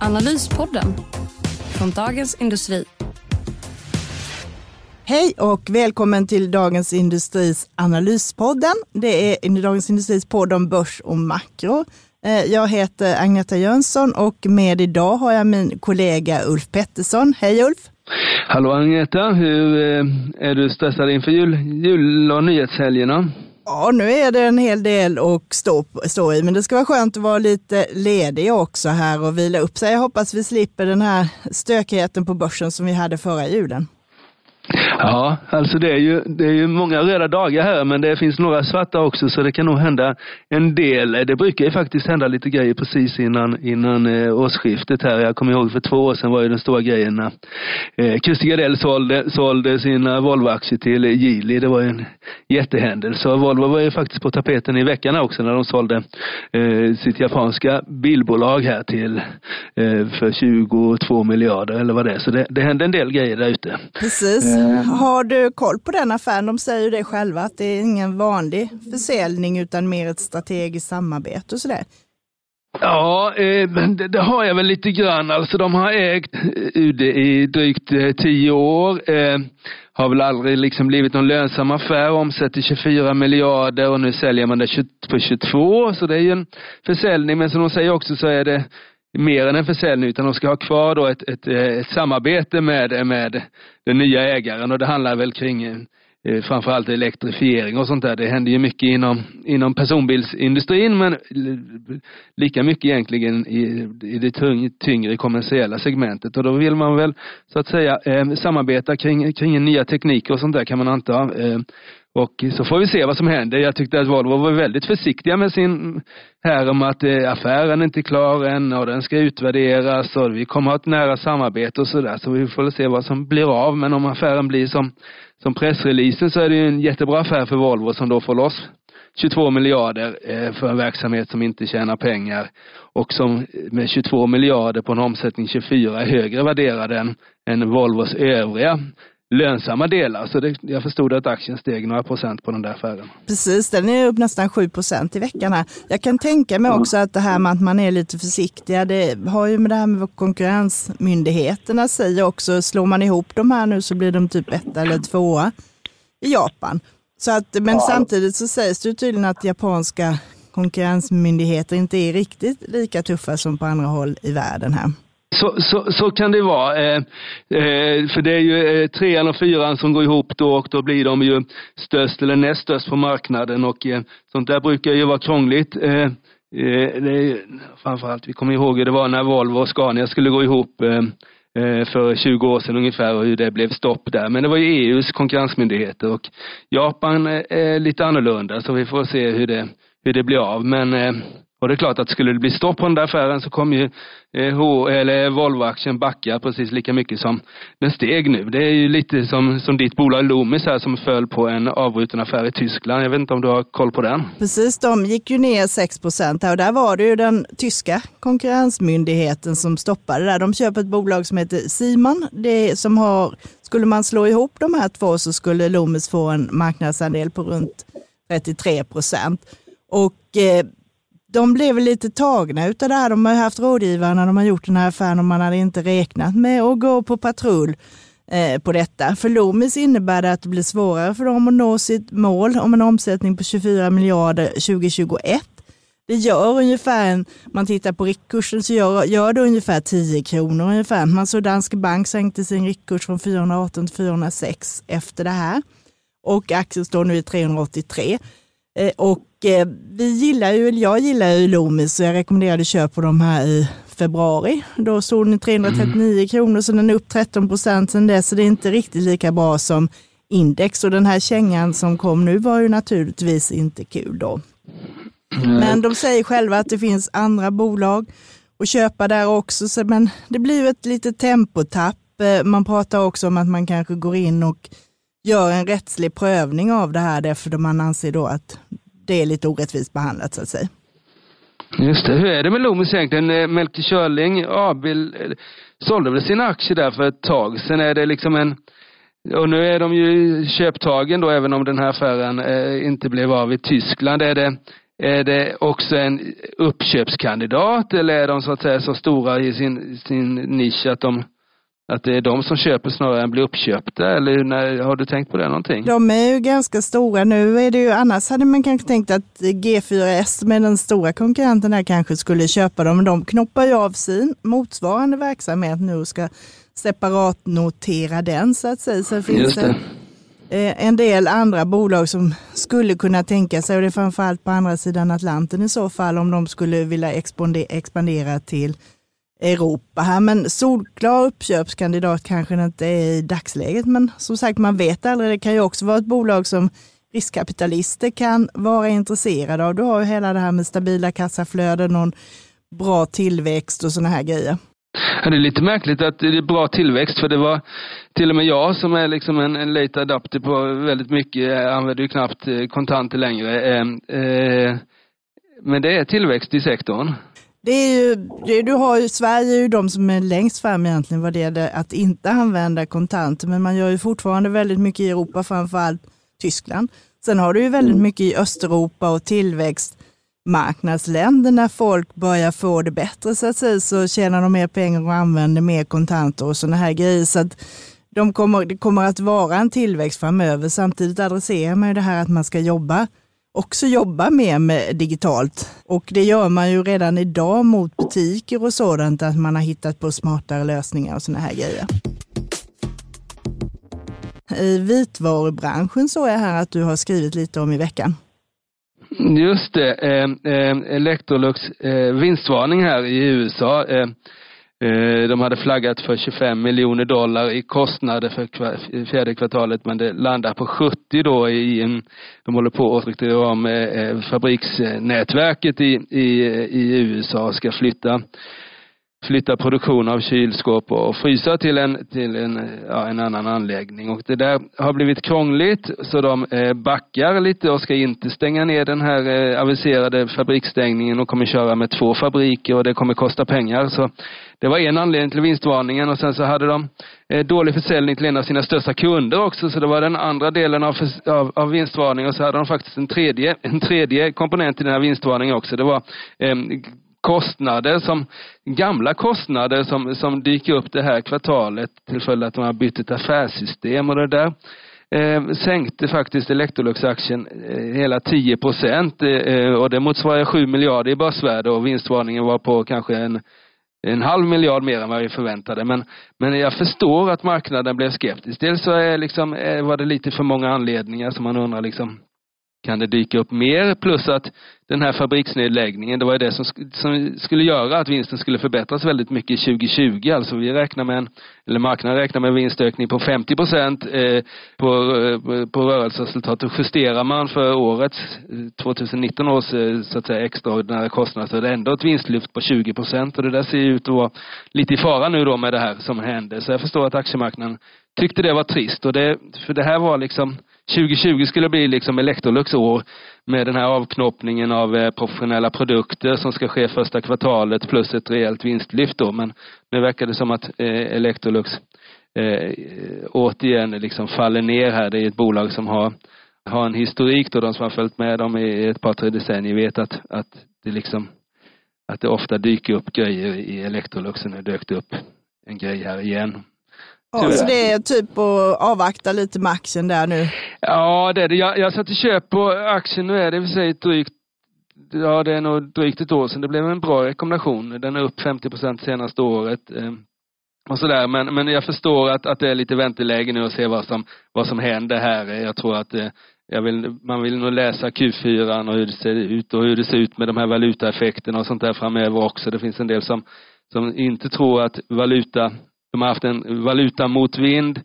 Analyspodden från Dagens Industri. Hej och välkommen till Dagens Industris Analyspodden. Det är Dagens Industris podd om börs och makro. Eh, jag heter Agneta Jönsson och med idag har jag min kollega Ulf Pettersson. Hej Ulf! Hallå Agneta, hur eh, är du stressad inför jul, jul och nyhetshelgerna? Ja, nu är det en hel del att stå, stå i, men det ska vara skönt att vara lite ledig också här och vila upp sig. Jag hoppas vi slipper den här stökigheten på börsen som vi hade förra julen. Ja, alltså det är, ju, det är ju många röda dagar här men det finns några svarta också så det kan nog hända en del. Det brukar ju faktiskt hända lite grejer precis innan, innan eh, årsskiftet här. Jag kommer ihåg för två år sedan var ju den stora grejen när eh, Christer Gardell sålde, sålde sina Volvo-aktier till Geely. Det var ju en jättehändelse och Volvo var ju faktiskt på tapeten i veckan också när de sålde eh, sitt japanska bilbolag här till eh, för 22 miljarder eller vad det är. Så det, det hände en del grejer där ute. Precis. Har du koll på den affären? De säger ju det själva, att det är ingen vanlig försäljning utan mer ett strategiskt samarbete och sådär. Ja, eh, det, det, har jag väl lite grann. Alltså de har ägt UD i drygt eh, tio år. Eh, har väl aldrig liksom blivit någon lönsam affär, omsätter 24 miljarder och nu säljer man det på 22. Så det är ju en försäljning, men som de säger också så är det mer än en försäljning utan de ska ha kvar då ett, ett, eh, ett samarbete med, med den nya ägaren och det handlar väl kring eh, framförallt elektrifiering och sånt där. Det händer ju mycket inom, inom personbilsindustrin men lika mycket egentligen i, i det tyng, tyngre kommersiella segmentet och då vill man väl så att säga eh, samarbeta kring, kring nya tekniker och sånt där kan man anta. Eh, och så får vi se vad som händer. Jag tyckte att Volvo var väldigt försiktiga med sin här om att eh, affären är klar än och den ska utvärderas och vi kommer att ha ett nära samarbete och sådär. Så vi får se vad som blir av. Men om affären blir som, som pressreleasen så är det ju en jättebra affär för Volvo som då får loss 22 miljarder eh, för en verksamhet som inte tjänar pengar och som med 22 miljarder på en omsättning 24 är högre värderad än, än Volvos övriga lönsamma delar. Så det, jag förstod att aktien steg några procent på den där affären. Precis, den är upp nästan 7 procent i veckan här. Jag kan tänka mig också att det här med att man är lite försiktiga, det har ju med det här med vad konkurrensmyndigheterna säger också. Slår man ihop de här nu så blir de typ ett eller tvåa i Japan. Så att, men ja. samtidigt så sägs det tydligen att japanska konkurrensmyndigheter inte är riktigt lika tuffa som på andra håll i världen här. Så, så, så kan det vara. Eh, eh, för det är ju eh, trean och fyran som går ihop då och då blir de ju störst eller näst störst på marknaden och eh, sånt där brukar ju vara krångligt. Eh, eh det är, framförallt, vi kommer ihåg hur det var när Volvo och Scania skulle gå ihop eh, eh, för 20 år sedan ungefär och hur det blev stopp där. Men det var ju EUs konkurrensmyndigheter och Japan är lite annorlunda så vi får se hur det, hur det blir av. Men och det är klart att skulle det bli stopp på den där affären så kommer ju eh, H, eller Volvo-aktien backa precis lika mycket som den steg nu. Det är ju lite som, som ditt bolag Loomis här som föll på en avbruten affär i Tyskland. Jag vet inte om du har koll på den? Precis, de gick ju ner 6 procent och där var det ju den tyska konkurrensmyndigheten som stoppade där. De köper ett bolag som heter Siman. Det som har, skulle man slå ihop de här två så skulle Loomis få en marknadsandel på runt 33 procent. Och eh, de blev lite tagna utav det här. De har haft rådgivare när de har gjort den här affären och man hade inte räknat med att gå på patrull eh, på detta. För Loomis innebär det att det blir svårare för dem att nå sitt mål om en omsättning på 24 miljarder 2021. Det gör ungefär, man tittar på riktkursen så gör, gör det ungefär 10 kronor ungefär. Man såg Danske Bank sänkte sin riktkurs från 418 till 406 efter det här. Och aktien står nu i 383. Eh, och vi gillar ju, jag gillar ju Loomis så jag rekommenderade köp på de här i februari. Då stod den i 339 mm. kronor så den är upp 13 procent sedan dess. Så det är inte riktigt lika bra som index. Och den här kängan som kom nu var ju naturligtvis inte kul då. Mm. Men de säger själva att det finns andra bolag att köpa där också. Så, men det blir ett litet tempotapp. Eh, man pratar också om att man kanske går in och gör en rättslig prövning av det här därför man anser då att det är lite orättvist behandlat så att säga. Just det. Hur är det med Loomis egentligen? Eh, Melker Körling AB eh, sålde väl sina aktier där för ett tag. Sen är det liksom en och nu är de ju köptagen då, även om den här affären eh, inte blev av i Tyskland. Är det, är det också en uppköpskandidat eller är de så att säga så stora i sin, sin nisch att de att det är de som köper snarare än blir uppköpta eller när, har du tänkt på det någonting? De är ju ganska stora nu. Är det ju, annars hade man kanske tänkt att G4S med den stora konkurrenten där kanske skulle köpa dem. De knoppar ju av sin motsvarande verksamhet nu och ska separatnotera den så att säga. Så finns det. det eh, en del andra bolag som skulle kunna tänka sig, och det är framförallt på andra sidan Atlanten i så fall, om de skulle vilja expandera till Europa här. Men solklar uppköpskandidat kanske det inte är i dagsläget. Men som sagt, man vet aldrig. Det kan ju också vara ett bolag som riskkapitalister kan vara intresserade av. Du har ju hela det här med stabila kassaflöden och bra tillväxt och sådana här grejer. Ja, det är lite märkligt att det är bra tillväxt för det var till och med jag som är liksom en, en late adapter på väldigt mycket, använder ju knappt eh, kontanter längre. Eh, eh, men det är tillväxt i sektorn. Det är ju, det, du har ju, Sverige är ju de som är längst fram egentligen vad det gäller att inte använda kontanter, men man gör ju fortfarande väldigt mycket i Europa, framförallt Tyskland. Sen har du ju väldigt mm. mycket i Östeuropa och tillväxtmarknadsländer när folk börjar få det bättre så att säga, så tjänar de mer pengar och använder mer kontanter och sådana här grejer. Så att de kommer, det kommer att vara en tillväxt framöver. Samtidigt adresserar man ju det här att man ska jobba också jobba mer med digitalt. Och det gör man ju redan idag mot butiker och sådant, att man har hittat på smartare lösningar och sådana här grejer. I vitvarubranschen så är här att du har skrivit lite om i veckan. Just det, eh, eh, Electrolux eh, vinstvarning här i USA. Eh, Eh, de hade flaggat för 25 miljoner dollar i kostnader för fjärde kvartalet men det landar på 70 då i en, de håller på att strukturera om eh, eh, fabriksnätverket i, i, i USA och ska flytta flytta produktion av kylskåp och frysa till en, till en, ja, en annan anläggning. Och det där har blivit krångligt så de eh, backar lite och ska inte stänga ner den här eh, aviserade fabriksstängningen och kommer köra med två fabriker och det kommer kosta pengar. Så det var en anledning till vinstvarningen och sen så hade de eh, dålig försäljning till en av sina största kunder också så det var den andra delen av, av, av vinstvarningen och så hade de faktiskt en tredje, en tredje komponent i den här vinstvarningen också. Det var eh, kostnader som, gamla kostnader som, som dyker upp det här kvartalet till följd av att de har bytt ett affärssystem och det där eh, sänkte faktiskt Electrolux-aktien eh, hela 10 procent eh, och det motsvarar 7 miljarder i börsvärde och vinstvarningen var på kanske en en halv miljard mer än vad vi förväntade. Men, men jag förstår att marknaden blev skeptisk. Dels så är liksom, eh, var det lite för många anledningar som man undrar liksom, kan det dyka upp mer? Plus att den här fabriksnedläggningen, det var ju det som, som skulle göra att vinsten skulle förbättras väldigt mycket 2020. Alltså vi räknar med en, eller marknaden räknar med en vinstökning på 50 procent eh, på, eh, på rörelseresultatet. Justerar man för årets, eh, 2019 års eh, så att säga extraordinära kostnader så är det ändå ett vinstlyft på 20 procent och det där ser ut att vara lite i fara nu då med det här som hände. Så jag förstår att aktiemarknaden tyckte det var trist och det, för det här var liksom 2020 skulle bli liksom Electrolux år med den här avknoppningen av eh, professionella produkter som ska ske första kvartalet plus ett rejält vinstlyft då. Men nu verkar det som att eh, Electrolux eh, återigen liksom faller ner här. Det är ett bolag som har, har en historik då, de som har följt med dem i ett par, tre decennier vet att, att det liksom att det ofta dyker upp grejer i Electrolux. Nu dök det upp en grej här igen. Ja, så det är typ att avvakta lite med aktien där nu? Ja, det är det. Jag, jag satte köp på aktien, nu är det i och för sig drygt Ja, det är nog drygt ett år sedan. Det blev en bra rekommendation. Den är upp 50 procent senaste året. Eh, och sådär. Men, men jag förstår att, att det är lite vänteläge nu och se vad som, vad som händer här. Jag tror att eh, jag vill, man vill nog läsa Q4 och hur det ser ut och hur det ser ut med de här valutaeffekterna och sånt där framöver också. Det finns en del som, som inte tror att valuta de har haft en valutamotvind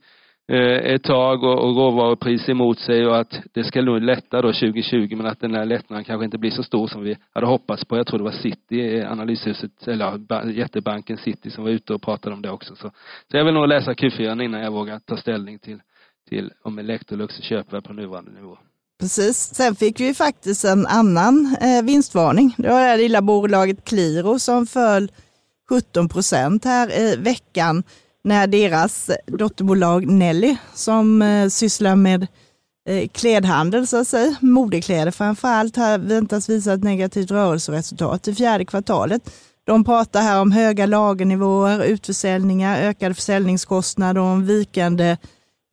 eh, ett tag och, och råvarupris emot sig och att det ska nog lätta då 2020 men att den där lättnaden kanske inte blir så stor som vi hade hoppats på. Jag tror det var City, eh, analyshuset, eller jättebanken City som var ute och pratade om det också. Så, så jag vill nog läsa Q4 innan jag vågar ta ställning till, till om Electrolux är köpvärd på nuvarande nivå. Precis. Sen fick vi faktiskt en annan eh, vinstvarning. Det var det lilla bolaget Qliro som föll 17 procent här i veckan när deras dotterbolag Nelly som eh, sysslar med eh, klädhandel, så att säga, modekläder framför allt, här väntas visa ett negativt rörelseresultat i fjärde kvartalet. De pratar här om höga lagernivåer, utförsäljningar, ökade försäljningskostnader och en vikande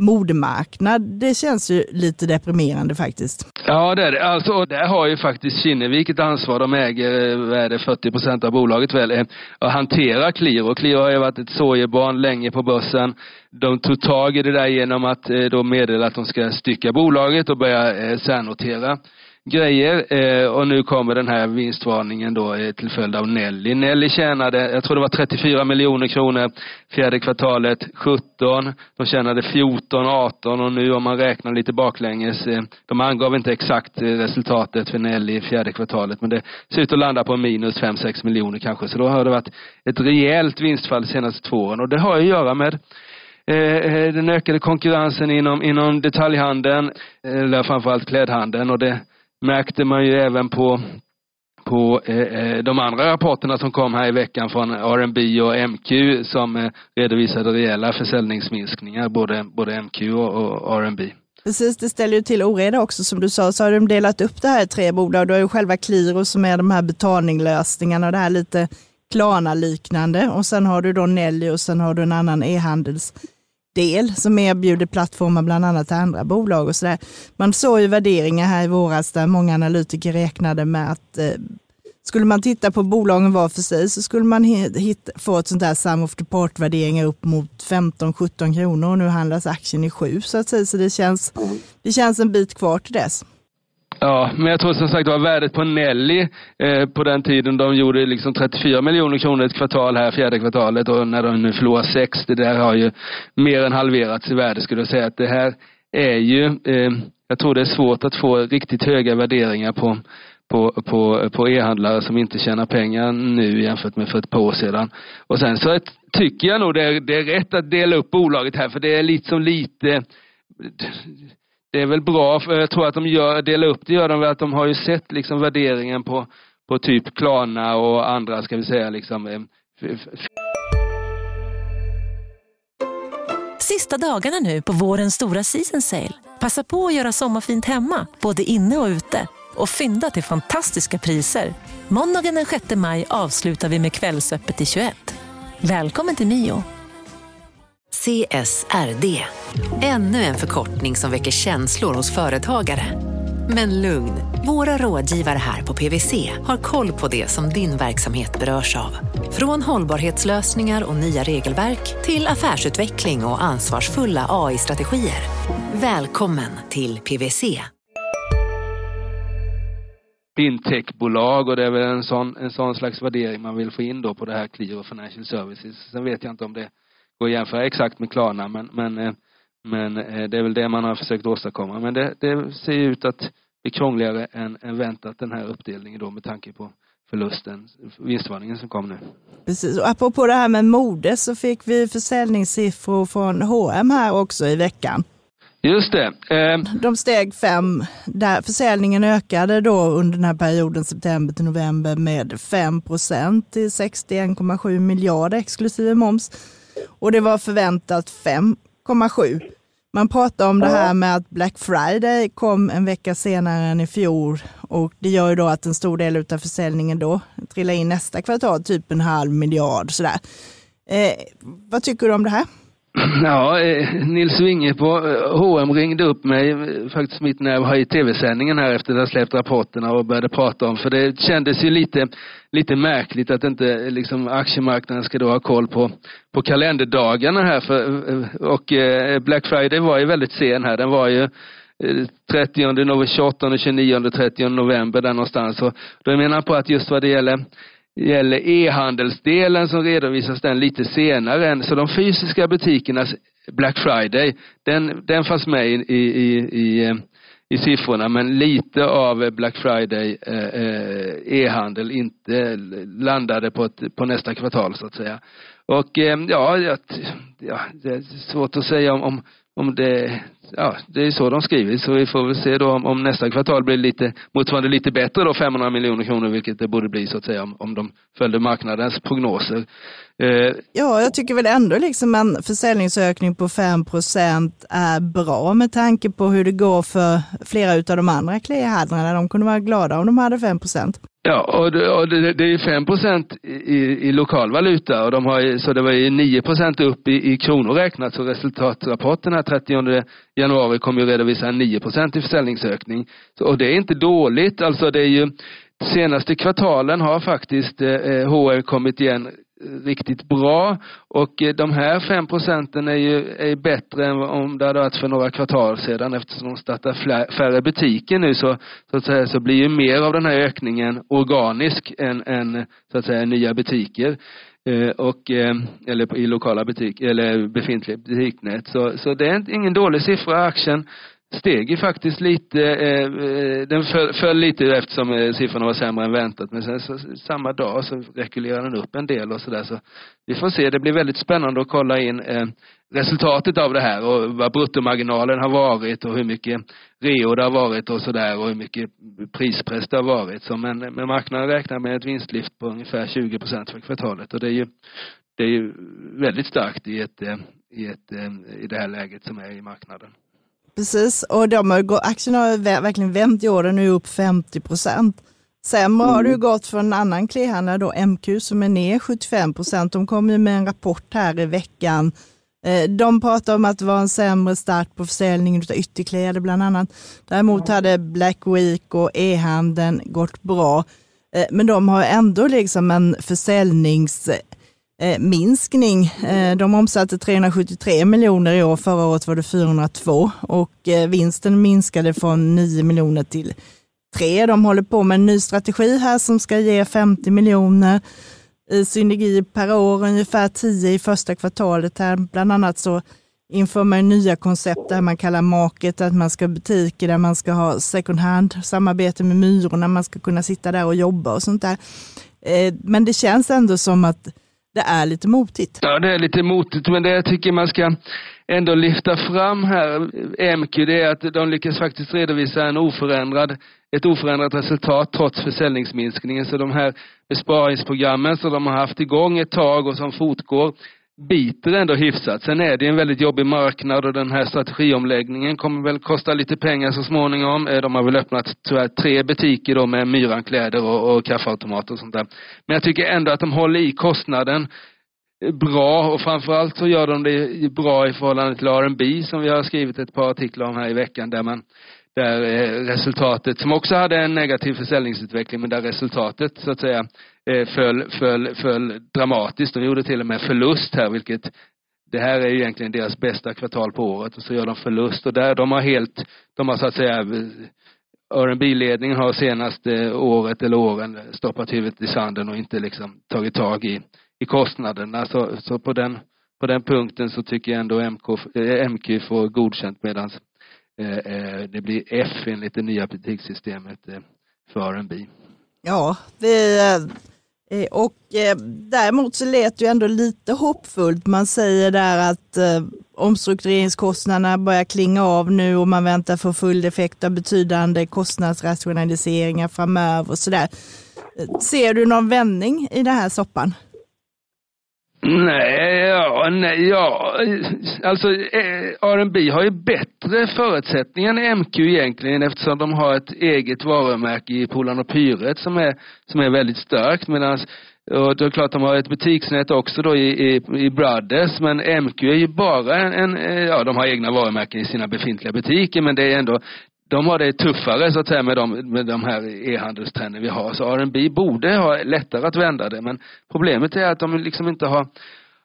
modemarknad. Det känns ju lite deprimerande faktiskt. Ja, det är det. Alltså, där har ju faktiskt Kinnevik ett ansvar. De äger, eh, vad är det, 40 procent av bolaget väl, och att hantera Qliro. Qliro har ju varit ett sorgebarn länge på börsen. De tog tag i det där genom att eh, då meddela att de ska stycka bolaget och börja eh, särnotera grejer eh, och nu kommer den här vinstvarningen då eh, till följd av Nelly. Nelly tjänade, jag tror det var 34 miljoner kronor fjärde kvartalet 17. De tjänade 14, 18 och nu om man räknar lite baklänges, eh, de angav inte exakt eh, resultatet för Nelly i fjärde kvartalet men det ser ut att landa på minus 5-6 miljoner kanske. Så då har det varit ett rejält vinstfall de senaste två åren och det har att göra med eh, eh, den ökade konkurrensen inom, inom detaljhandeln, eh, eller framförallt klädhandeln och det märkte man ju även på på eh, eh, de andra rapporterna som kom här i veckan från R&B och MQ som eh, redovisade rejäla försäljningsminskningar, både, både MQ och, och R&B. Precis, det ställer ju till oreda också. Som du sa så har de delat upp det här i tre bolag. Du har ju själva Qliro som är de här betalninglösningarna och det här lite Klarna-liknande. Och sen har du då Nelly och sen har du en annan e-handels del som erbjuder plattformar bland annat till andra bolag och sådär. Man såg ju värderingar här i våras där många analytiker räknade med att eh, skulle man titta på bolagen var för sig så skulle man hitta, få ett sånt där sum of depart värderingar upp mot 15-17 kronor och nu handlas aktien i 7 så att säga. Så det känns, det känns en bit kvar till dess. Ja, men jag tror som sagt var värdet på Nelly eh, på den tiden de gjorde liksom 34 miljoner kronor ett kvartal här, fjärde kvartalet och när de nu förlorar 6, det där har ju mer än halverats i värde skulle jag säga att det här är ju, eh, jag tror det är svårt att få riktigt höga värderingar på på, på, på e-handlare som inte tjänar pengar nu jämfört med för ett par år sedan. Och sen så tycker jag nog det är, det är rätt att dela upp bolaget här för det är liksom lite det är väl bra, för jag tror att de gör, delar upp det gör de väl att de har ju sett liksom värderingen på, på typ Klarna och andra, ska vi säga liksom. Eh, Sista dagarna nu på vårens stora season sale. Passa på att göra sommarfint hemma, både inne och ute. Och fynda till fantastiska priser. Måndagen den 6 maj avslutar vi med Kvällsöppet i 21. Välkommen till Mio. CSRD. Ännu en förkortning som väcker känslor hos företagare. Men lugn, våra rådgivare här på PWC har koll på det som din verksamhet berörs av. Från hållbarhetslösningar och nya regelverk till affärsutveckling och ansvarsfulla AI-strategier. Välkommen till PWC. Fintechbolag och det är väl en sån, en sån slags värdering man vill få in då på det här Qliro Financial Services. Sen vet jag inte om det gå och jämföra exakt med Klarna men, men, eh, men eh, det är väl det man har försökt åstadkomma. Men det, det ser ut att bli krångligare än, än väntat den här uppdelningen då med tanke på förlusten, vinstvarningen som kom nu. Precis, och apropå det här med mode så fick vi försäljningssiffror från H&M här också i veckan. Just det. Eh. De steg fem, där försäljningen ökade då under den här perioden september till november med 5 procent till 61,7 miljarder exklusive moms. Och det var förväntat 5,7. Man pratar om det här med att Black Friday kom en vecka senare än i fjol och det gör ju då att en stor del av försäljningen då trillar in nästa kvartal, typ en halv miljard sådär. Eh, vad tycker du om det här? Ja, eh, Nils Winge på H&M ringde upp mig eh, faktiskt mitt när jag var i tv-sändningen här efter att ha släppt rapporterna och började prata om, för det kändes ju lite, lite märkligt att inte liksom aktiemarknaden ska då ha koll på, på kalenderdagarna här. För, och Black Friday var ju väldigt sen här, den var ju 30 28, 29, 30 november där någonstans. Och då menar han på att just vad det gäller gäller e-handelsdelen som redovisas den lite senare än, så de fysiska butikernas Black Friday, den, den fanns med i, i, i, eh, i siffrorna men lite av Black Friday eh, eh, e-handel inte landade på, ett, på nästa kvartal så att säga. Och eh, ja, ja, det är svårt att säga om, om, om det ja, det är så de skriver. Så vi får väl se då om, om, nästa kvartal blir lite, motsvarande lite bättre då, 500 miljoner kronor, vilket det borde bli så att säga om, om de följde marknadens prognoser. Eh, ja, jag tycker väl ändå liksom en försäljningsökning på 5% är bra med tanke på hur det går för flera av de andra klädhandlarna. De kunde vara glada om de hade 5 Ja, och det, och det, det är 5 procent i, i lokal valuta och de har, så det var ju 9 procent upp i, i kronor räknat så resultatrapporten här 30 januari kommer ju redovisa en 9 i försäljningsökning. Så, och det är inte dåligt, alltså det är ju senaste kvartalen har faktiskt eh, eh HR kommit igen riktigt bra och eh, de här fem procenten är ju är bättre än om det hade varit för några kvartal sedan eftersom de startar färre butiker nu så, så att säga så blir ju mer av den här ökningen organisk än, än så att säga nya butiker. Eh, och, eh, eller i lokala butiker, eller befintliga butiknät. Så, så det är ingen dålig siffra. Aktien steg ju faktiskt lite, eh, eh, den föll, föll, lite eftersom eh, siffrorna var sämre än väntat. Men sen så, samma dag så rekylerade den upp en del och sådär. Så vi får se, det blir väldigt spännande att kolla in eh, resultatet av det här och vad bruttomarginalen har varit och hur mycket reo det har varit och sådär och hur mycket prispress det har varit. Så men, men marknaden räknar med ett vinstlyft på ungefär 20 procent för kvartalet och det är ju det är ju väldigt starkt i ett, eh, i ett, eh, i det här läget som är i marknaden. Precis, och de har, aktien har verkligen vänt i år, den är upp 50 procent. Sämre mm. har det ju gått för en annan klädhandlare då, MQ, som är ner 75 procent. De kom ju med en rapport här i veckan. Eh, de pratar om att det var en sämre start på försäljningen av ytterkläder bland annat. Däremot hade Black Week och e-handeln gått bra. Eh, men de har ändå liksom en försäljnings Eh, minskning. Eh, de omsatte 373 miljoner i år, förra året var det 402 och eh, vinsten minskade från 9 miljoner till 3. De håller på med en ny strategi här som ska ge 50 miljoner i synergi per år, ungefär 10 i första kvartalet. Här. Bland annat så inför man nya koncept där man kallar market, att man ska ha butiker där man ska ha second hand, samarbete med Myrorna, man ska kunna sitta där och jobba och sånt där. Eh, men det känns ändå som att det är lite motigt. Ja, det är lite motigt, men det jag tycker man ska ändå lyfta fram här, MQ, det är att de lyckas faktiskt redovisa en oförändrad, ett oförändrat resultat trots försäljningsminskningen. Så de här besparingsprogrammen som de har haft igång ett tag och som fortgår, biter ändå hyfsat. Sen är det en väldigt jobbig marknad och den här strategiomläggningen kommer väl kosta lite pengar så småningom. Eh, de har väl öppnat tyvärr tre butiker då med Myrankläder och, och kaffeautomater och sånt där. Men jag tycker ändå att de håller i kostnaden bra och framförallt så gör de det bra i förhållande till R&B som vi har skrivit ett par artiklar om här i veckan där man där eh, resultatet, som också hade en negativ försäljningsutveckling, men där resultatet så att säga eh, föll, föll, föll dramatiskt. De gjorde till och med förlust här, vilket det här är ju egentligen deras bästa kvartal på året och så gör de förlust och där de har helt, de har så att säga rb ledningen har senaste året eller åren stoppat huvudet i sanden och inte liksom tagit tag i, i kostnaderna. Så, så på den, på den punkten så tycker jag ändå MK, eh, MQ får godkänt medans Eh, eh, det blir F enligt det nya betygssystemet eh, för en bi. Ja, det, och däremot så lät det ju ändå lite hoppfullt. Man säger där att omstruktureringskostnaderna börjar klinga av nu och man väntar få full effekt av betydande kostnadsrationaliseringar framöver och sådär. Ser du någon vändning i den här soppan? Nej, ja, nej, ja. Alltså eh, R&B har ju bättre förutsättningar än MQ egentligen eftersom de har ett eget varumärke i Polan och Pyret som är, som är väldigt starkt medan och det är klart de har ett butiksnät också då i, i, i Brothers men MQ är ju bara en, en, eh, ja de har egna varumärken i sina befintliga butiker men det är ändå de har det tuffare så att säga med de, med de här e-handelstrender vi har. Så R&B borde ha lättare att vända det men problemet är att de liksom inte har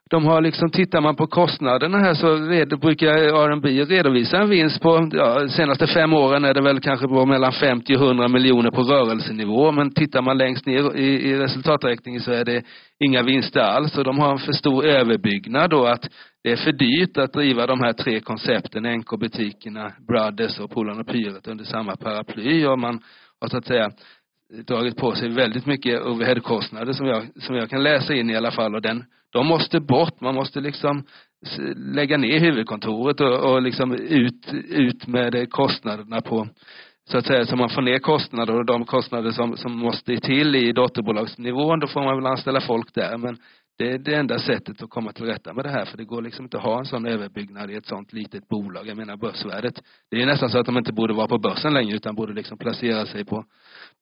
de har liksom, tittar man på kostnaderna här så red, brukar R&B redovisa en vinst på, ja, senaste fem åren är det väl kanske på mellan 50 och 100 miljoner på rörelsenivå. Men tittar man längst ner i, i resultaträkningen så är det inga vinster alls. Och de har en för stor överbyggnad då att det är för dyrt att driva de här tre koncepten, NK-butikerna, Brothers och Polarn och Pyret under samma paraply. Och man har så att säga dragit på sig väldigt mycket overheadkostnader som jag, som jag kan läsa in i alla fall och den, de måste bort. Man måste liksom lägga ner huvudkontoret och, och liksom ut, ut med kostnaderna på så att säga, så man får ner kostnader och de kostnader som, som måste till i dotterbolagsnivån, då får man väl anställa folk där. Men det är det enda sättet att komma till rätta med det här för det går liksom inte att ha en sån överbyggnad i ett sånt litet bolag. Jag menar börsvärdet. Det är nästan så att de inte borde vara på börsen längre utan borde liksom placera sig på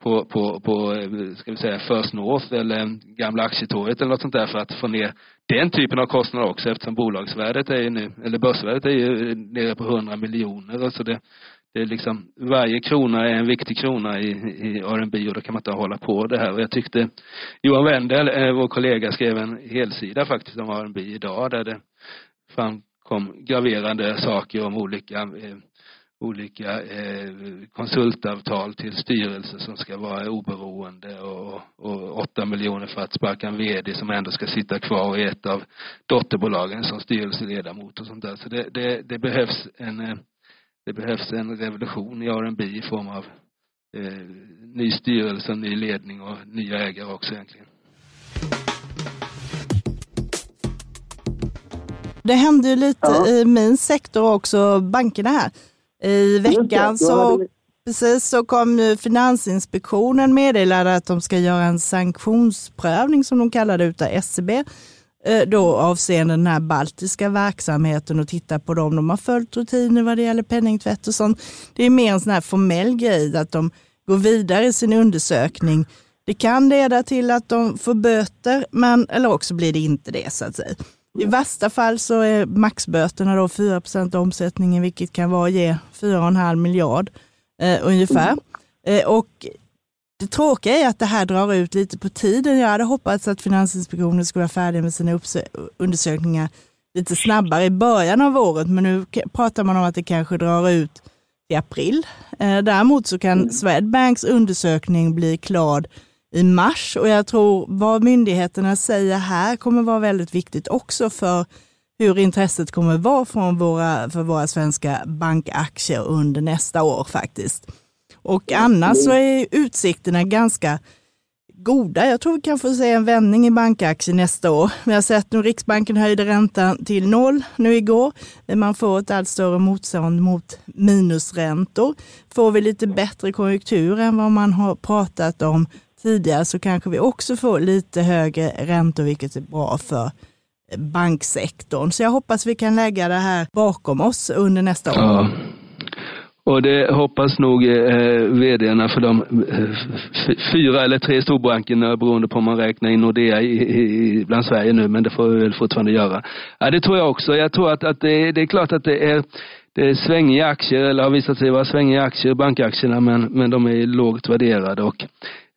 på, på, på eh, ska vi säga First North eller gamla aktietorget eller något sånt där för att få ner den typen av kostnader också eftersom bolagsvärdet är ju nu, eller börsvärdet är ju eh, nere på 100 miljoner. Alltså det, det är liksom, varje krona är en viktig krona i, i R&B och då kan man inte hålla på det här. Och jag tyckte Johan Wendel, eh, vår kollega, skrev en helsida faktiskt om R&B idag där det framkom graverande saker om olika eh, olika eh, konsultavtal till styrelser som ska vara oberoende och, och 8 miljoner för att sparka en vd som ändå ska sitta kvar i ett av dotterbolagen som styrelseledamot och sånt där. Så det, det, det behövs en eh, det behövs en revolution i R&B i form av eh, ny styrelse, ny ledning och nya ägare också egentligen. Det hände ju lite ja. i min sektor också, bankerna här. I veckan så, precis, så kom ju Finansinspektionen meddelade att de ska göra en sanktionsprövning som de kallar det utav SCB e eh, Eh, då avseende den här baltiska verksamheten och titta på dem. De har följt rutiner vad det gäller penningtvätt och sånt. Det är mer en sån här formell grej att de går vidare i sin undersökning. Det kan leda till att de får böter, men, eller också blir det inte det så att säga. I värsta fall så är maxböterna då 4% av omsättningen, vilket kan vara ge 4,5 miljard eh, ungefär. Eh, och det tråkiga är att det här drar ut lite på tiden. Jag hade hoppats att Finansinspektionen skulle vara färdig med sina undersökningar lite snabbare i början av året, men nu pratar man om att det kanske drar ut i april. Eh, däremot så kan Swedbanks undersökning bli klar i mars och jag tror vad myndigheterna säger här kommer vara väldigt viktigt också för hur intresset kommer vara från våra, för våra svenska bankaktier under nästa år faktiskt. Och annars så är utsikterna ganska goda. Jag tror vi kan få se en vändning i bankaktier nästa år. Vi har sett nu Riksbanken höjde räntan till noll nu igår. Man får ett allt större motstånd mot minusräntor. Får vi lite bättre konjunktur än vad man har pratat om tidigare så kanske vi också får lite högre räntor, vilket är bra för banksektorn. Så jag hoppas vi kan lägga det här bakom oss under nästa år. Ja. Och det hoppas nog eh, vdarna för de eh, fyra eller tre storbankerna beroende på om man räknar in Nordea i, i, bland Sverige nu, men det får vi väl fortfarande göra. Ja, det tror jag också. Jag tror att, att det, det är klart att det är det är svängiga aktier, eller har visat sig vara svängiga aktier, bankaktierna, men, men de är lågt värderade och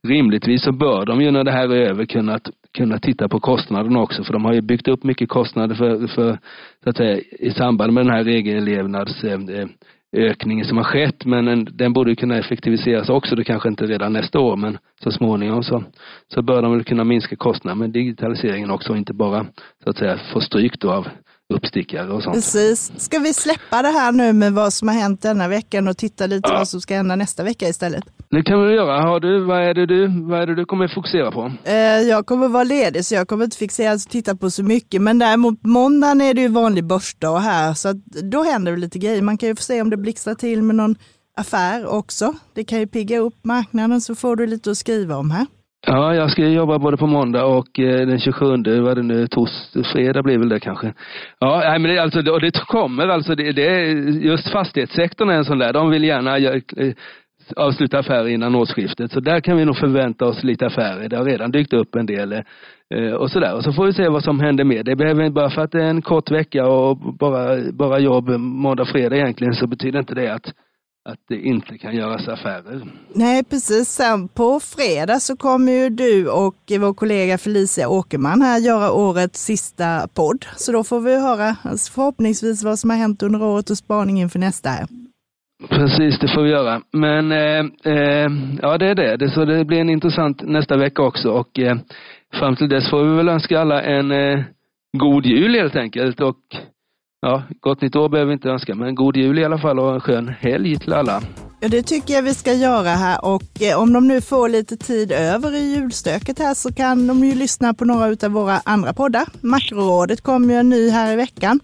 rimligtvis så bör de ju när det här är över kunna, kunna titta på kostnaderna också för de har ju byggt upp mycket kostnader för, för så att säga, i samband med den här ökningen som har skett men den borde kunna effektiviseras också, det kanske inte redan nästa år men så småningom så, så bör de väl kunna minska kostnaderna med digitaliseringen också och inte bara så att säga få stryk då av uppstickare och sånt. Precis. Ska vi släppa det här nu med vad som har hänt denna veckan och titta lite ja. vad som ska hända nästa vecka istället? Det kan vi göra. Har du, vad, är det du, vad är det du kommer fokusera på? Eh, jag kommer vara ledig så jag kommer inte fixera att titta på så mycket. Men däremot måndagen är det ju vanlig börsdag här så då händer det lite grejer. Man kan ju få se om det blixtrar till med någon affär också. Det kan ju pigga upp marknaden så får du lite att skriva om här. Ja, jag ska jobba både på måndag och eh, den 27, vad det nu, torsdag, fredag blir väl det kanske. Ja, nej, men det, alltså, och det kommer alltså, det, det, just fastighetssektorn är en sån där, de vill gärna eh, avsluta affärer innan årsskiftet. Så där kan vi nog förvänta oss lite affärer. Det har redan dykt upp en del eh, och sådär. Och så får vi se vad som händer med. Det behöver bara för att det är en kort vecka och bara, bara jobb måndag, fredag egentligen så betyder inte det att att det inte kan göras affärer. Nej, precis. Sen på fredag så kommer ju du och vår kollega Felicia Åkerman här göra årets sista podd. Så då får vi höra alltså förhoppningsvis vad som har hänt under året och spaning inför nästa här. Precis, det får vi göra. Men eh, eh, ja, det är det. det. Så det blir en intressant nästa vecka också och eh, fram till dess får vi väl önska alla en eh, god jul helt enkelt och ja, gott nytt år behöver vi inte önska, men god jul i alla fall och en skön helg till alla. Ja, det tycker jag vi ska göra här och eh, om de nu får lite tid över i julstöket här så kan de ju lyssna på några av våra andra poddar. Makrorådet kommer ju en ny här i veckan.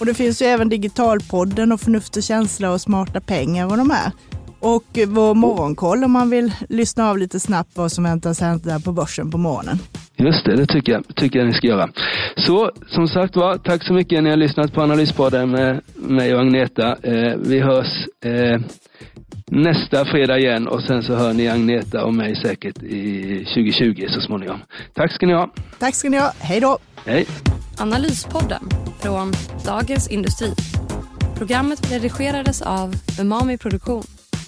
Och det finns ju även Digitalpodden och Förnuft och känsla och Smarta pengar och de här. Och vår morgonkoll om man vill lyssna av lite snabbt vad som väntas hända på börsen på morgonen. Just det, det tycker jag, tycker jag ni ska göra. Så som sagt var, tack så mycket ni har lyssnat på Analyspodden med mig och Agneta. Eh, vi hörs eh, nästa fredag igen och sen så hör ni Agneta och mig säkert i 2020 så småningom. Tack ska ni ha. Tack ska ni ha. Hej då. Hej. Analyspodden från Dagens Industri. Programmet redigerades av Umami Produktion.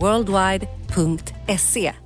worldwide.se